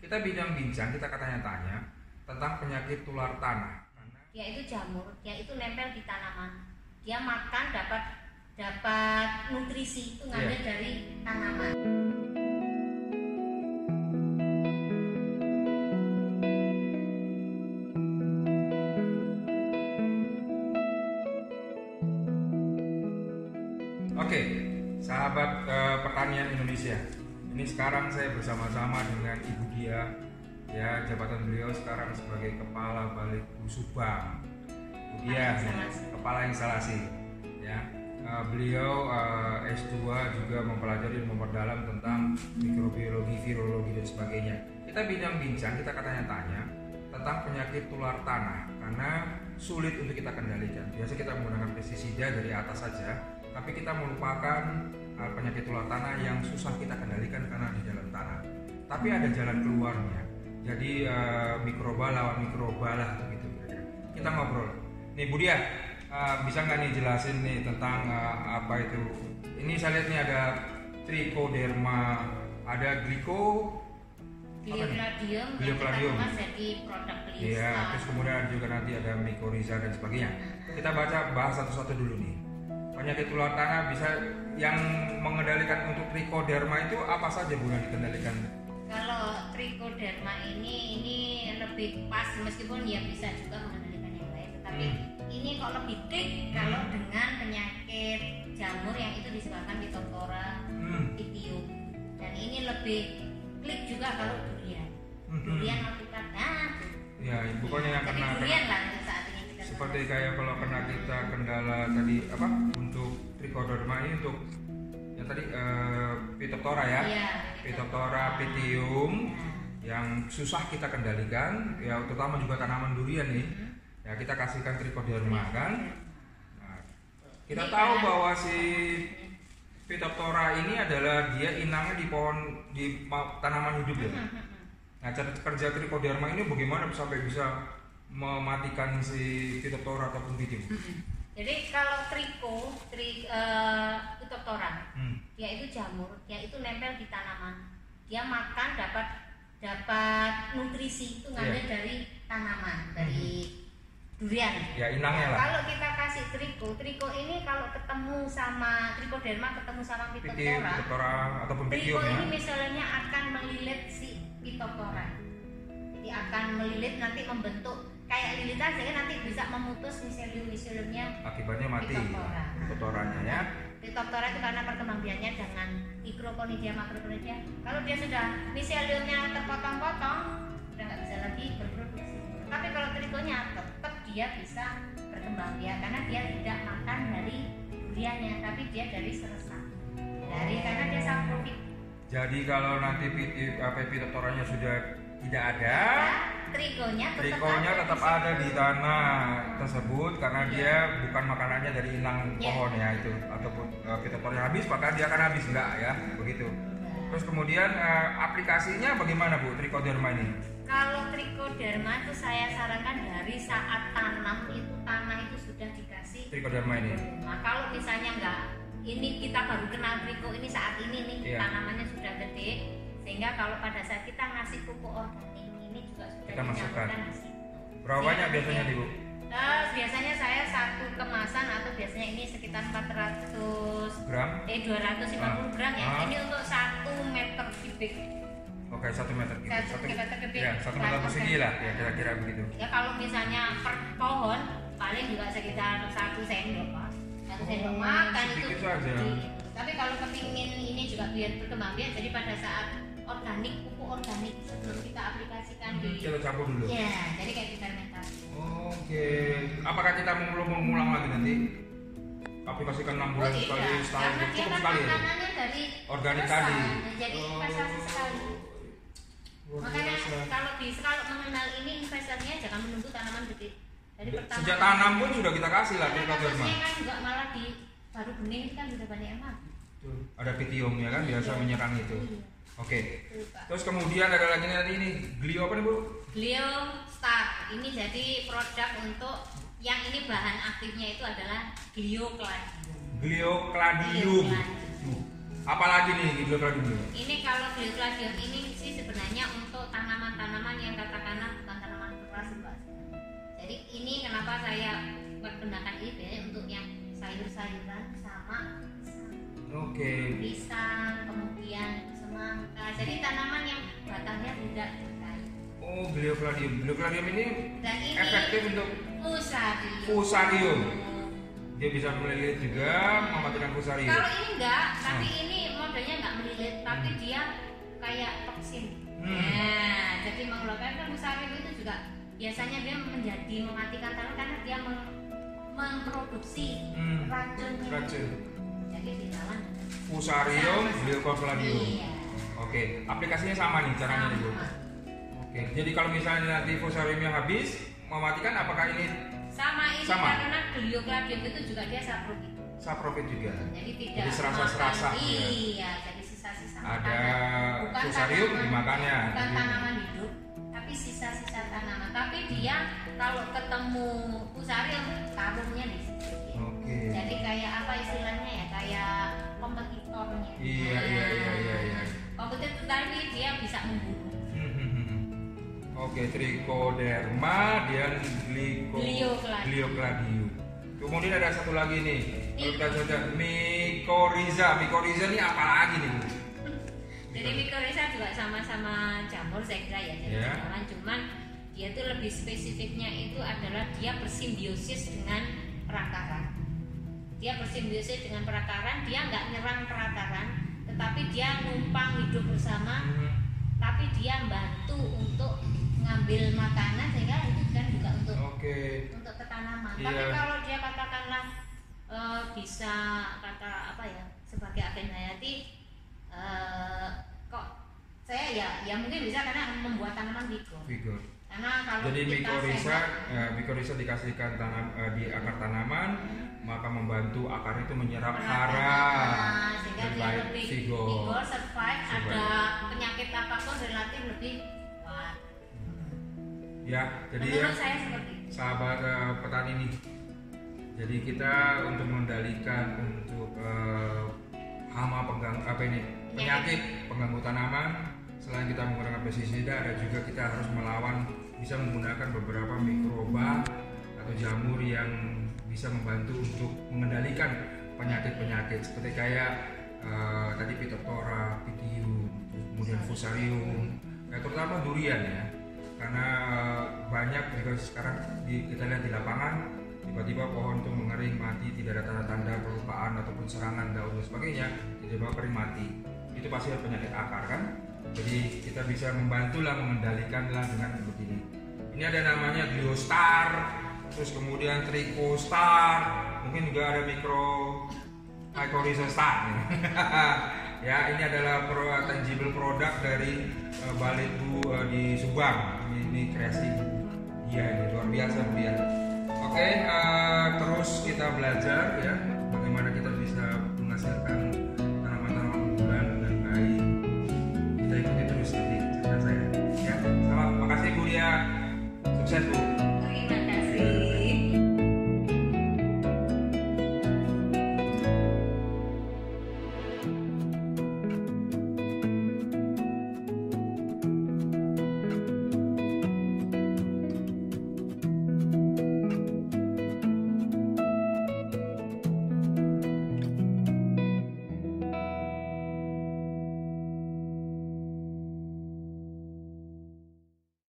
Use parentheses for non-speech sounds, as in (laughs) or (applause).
Kita bincang-bincang, kita katanya-tanya tentang penyakit tular tanah. Yaitu jamur, yaitu nempel di tanaman. Dia makan dapat dapat nutrisi itu ngambil Iya. dari tanaman. Oke, sahabat eh, pertanian Indonesia. Ini sekarang saya bersama-sama dengan Ibu Dia. Ya, jabatan beliau sekarang sebagai kepala Balik Subang. Ibu Dia, Instalasi. kepala instalasi. Ya, eh, beliau eh, S2 juga mempelajari dan memperdalam tentang mikrobiologi, virologi dan sebagainya. Kita bincang-bincang, kita katanya-tanya tentang penyakit tular tanah karena sulit untuk kita kendalikan. Biasa kita menggunakan pestisida dari atas saja, tapi kita melupakan uh, penyakit tular tanah yang susah kita kendalikan karena di dalam tanah. Tapi ada jalan keluarnya. Jadi uh, mikroba lawan mikroba lah gitu. Kita ngobrol. Nih Budia, uh, bisa nggak nih jelasin nih tentang uh, apa itu? Ini saya lihat nih ada trichoderma, ada gliko, Gliocladium. kemas jadi produk beliau. Iya, terus kemudian juga nanti ada mycorrhiza dan sebagainya. Kita baca bahas satu-satu dulu nih. Penyakit tular tanah bisa yang mengendalikan untuk trichoderma itu apa saja Bu yang dikendalikan? Kalau trichoderma ini ini lebih pas meskipun ya bisa juga mengendalikan yang lain, tetapi Hmm. ini kok lebih trik kalau dengan penyakit jamur yang itu disebabkan Phytophthora Hmm. pitium dan ini lebih juga kalau durian. Hmm. Durian alpukat nah. Ya, pokoknya yang kena, durian lah saat ini kita seperti kayak kalau kena kita kendala tadi apa untuk trichoderma ini untuk yang tadi eh, Phytophthora ya. Iya, Phytophthora pitium Nah, yang susah kita kendalikan ya terutama juga tanaman durian nih hmm. ya kita kasihkan trichoderma kan Nah, kita Ini tahu bahwa si Phytophthora ini adalah dia inangnya di pohon di ma- tanaman hidup ya. Hmm, Nah cara kerja trichoderma ini bagaimana sampai bisa mematikan si Phytophthora ataupun pitium? Jadi kalau triko, tri, eh, Phytophthora, Hmm. dia itu jamur, dia itu nempel di tanaman. Dia makan dapat dapat nutrisi itu ngambil Iya. dari tanaman, durian. Ya inangnya lah. Kalau kita kasih triko, triko ini kalau ketemu sama trichoderma ketemu sama triko pitium ya. ini misalnya akan melilit si Phytophthora. Jadi akan melilit nanti membentuk kayak lilitan sehingga nanti bisa memutus miselium-miseliumnya Akibatnya mati Phytophthora. Phytophthoranya ya. Phytophthora itu karena perkembangannya dengan Microconidia macroconidia. Kalau dia sudah miseliumnya terpotong-potong, sudah nggak bisa lagi berproduksi. Tapi kalau trikonya tetap dia bisa berkembang biak karena dia tidak makan dari duriannya, tapi dia dari seresap. Dari karena dia saprofit. Jadi kalau nanti apa sudah tidak ada, trikonya tetap Trikonya ada tetap ada di tanah tersebut karena Iya. dia bukan makanannya dari inang Iya. pohon ya itu ataupun uh, Phytophthora habis maka dia akan habis enggak ya begitu. Terus kemudian uh, aplikasinya bagaimana Bu trichoderma ini? Kalau trichoderma itu saya sarankan dari saat tanam itu tanah itu sudah dikasih Trichoderma ini. Nah kalau misalnya enggak ini kita baru kenal triko ini saat ini nih Iya. tanamannya sudah gede sehingga kalau pada saat kita ngasih pupuk organik ini juga sudah Kita masukkan. Berapa banyak biasanya nanti- nih Bu? Eh, biasanya saya satu kemasan atau biasanya ini sekitar 400 Gram? eh 250 gram ya. Ah. Ini untuk satu meter kubik. Oke satu meter gitu. Satu meter kubik. Ya satu meter persegi lah ya kira-kira begitu. Ya kalau misalnya per pohon paling juga sekitar satu sendok pak. Satu Oh, sendok makan itu. saja. Tapi kalau kepingin ini juga biar berkembang biak, jadi pada saat organik pupuk organik sebelum kita aplikasikan di. Kita campur dulu. Ya, jadi kayak fermentasi. Oke. Apakah kita mau mengulang lagi nanti? Aplikasikan 6 bulan sekali setahun karena cukup kan sekali ya? dari Organik tadi. Jadi Oh. investasi sekali. Luar Makanya biasa. kalau bisa kalau mengenal ini investornya jangan menunggu tanaman gede. Dari pertama Sejak tanam pun sudah kita kasih lah kasusnya kan juga malah di baru bening itu kan sudah banyak yang Ada pitium ya kan biasa Iya. menyerang itu. Iya. Oke. Pak. Terus kemudian ada lagi nanti ini glio apa nih bu? Beliau start ini jadi produk untuk yang ini bahan aktifnya itu adalah gliokladium. Gliocladium. Apalagi nih gliokladium? Ini kalau gliocladium ini sih sebenarnya untuk tanaman-tanaman yang katakanlah bukan tanaman keras mbak. Jadi ini kenapa saya pergunakan ini biasanya untuk yang sayur-sayuran sama Oke. Okay. Pisang, kemudian semangka. Jadi tanaman yang batangnya tidak Oh, Gliocladium. Gliocladium ini Dan ini efektif untuk fusarium. Fusarium. dia bisa melilit juga, mematikan fusarium. Kalau ini enggak, tapi Hmm. ini modelnya enggak melilit, tapi dia kayak toksin. Hmm. Nah, jadi mengeluarkan kan fusarium itu juga biasanya dia menjadi mematikan tanaman karena dia meng- memproduksi Hmm. racunnya. Racun. Jadi dilawan. Fusarium, Sama-sama. Gliocladium. Iya. Oke, aplikasinya sama nih caranya Sama. ibu. Oke, jadi kalau misalnya nanti fusariumnya habis, mematikan apakah ini Sama ini Sama. karena gliocladium itu juga dia saprofit. saprofit juga? Jadi tidak Jadi serasa-serasa, ya. Iya, jadi sisa-sisa Ada makanan. Bukan fusarium tanaman- dimakannya. Bukan Jadi- tanaman hidup, tapi sisa-sisa tanaman. Tapi dia kalau ketemu fusarium karungnya di situ. Oke. Jadi kayak apa istilahnya ya? Kayak kompetitornya. Iya, iya, iya, iya, iya. Kompetitor tadi dia bisa membunuh. Oke, trichoderma dan gliko, Gliocladium. Kemudian ada satu lagi nih. Kalau kita saja mycorrhiza. Mycorrhiza ini apa lagi nih, Bu? (laughs) Jadi mikorrhiza juga sama-sama jamur saya kira ya, jadi jamuran cuman dia tuh lebih spesifiknya itu adalah dia bersimbiosis dengan perakaran. Dia bersimbiosis dengan perakaran, dia nggak nyerang perakaran, tetapi dia numpang hidup bersama, Hmm. tapi dia bantu untuk ngambil makanan sehingga itu kan juga untuk Oke. untuk ke tanaman. Iya. Tapi kalau dia katakanlah eh, bisa kata apa ya sebagai agen hayati eh, kok saya ya ya mungkin bisa karena membuat tanaman vigor. Vigor. Karena kalau Jadi mycorrhiza, sehat, eh, mycorrhiza dikasihkan tanam eh, di akar tanaman, maka membantu akar itu menyerap hara. Sehingga dia lebih vigor, survive, Survive. ada penyakit apa pun relatif lebih kuat. Ya, jadi ya Menurut saya seperti itu. sahabat eh, petani nih. Jadi kita untuk mengendalikan untuk eh, hama pengganggu apa ini? Penyakit. Pengganggu tanaman. Selain kita menggunakan pestisida ada juga kita harus melawan bisa menggunakan beberapa mikroba atau jamur yang bisa membantu untuk mengendalikan penyakit-penyakit. Seperti kayak eh, tadi Phytophthora, Pythium, kemudian Fusarium, ya, terutama durian ya karena eh, banyak juga sekarang di, kita lihat di lapangan tiba-tiba pohon itu mengering mati tidak ada tanda-tanda kelupaan ataupun serangan daun dan sebagainya tiba-tiba kering mati. Itu pasti ada penyakit akar kan? Jadi kita bisa membantulah mengendalikan lah dengan begini ini. Ada namanya Gliostar terus kemudian Trichostar mungkin juga ada mikro Mycorrhiza star (laughs) ya ini adalah pro, tangible product dari uh, Balitbu uh, di Subang ini, ini kreasi. Dia ini luar biasa dia ya. oke uh, terus kita belajar ya. Bagaimana kita bisa menghasilkan tanaman-tanaman unggulan dengan baik. Kita ikuti terus nanti cerita saya ya. Selamat makasih Bu ya. Sukses Bu.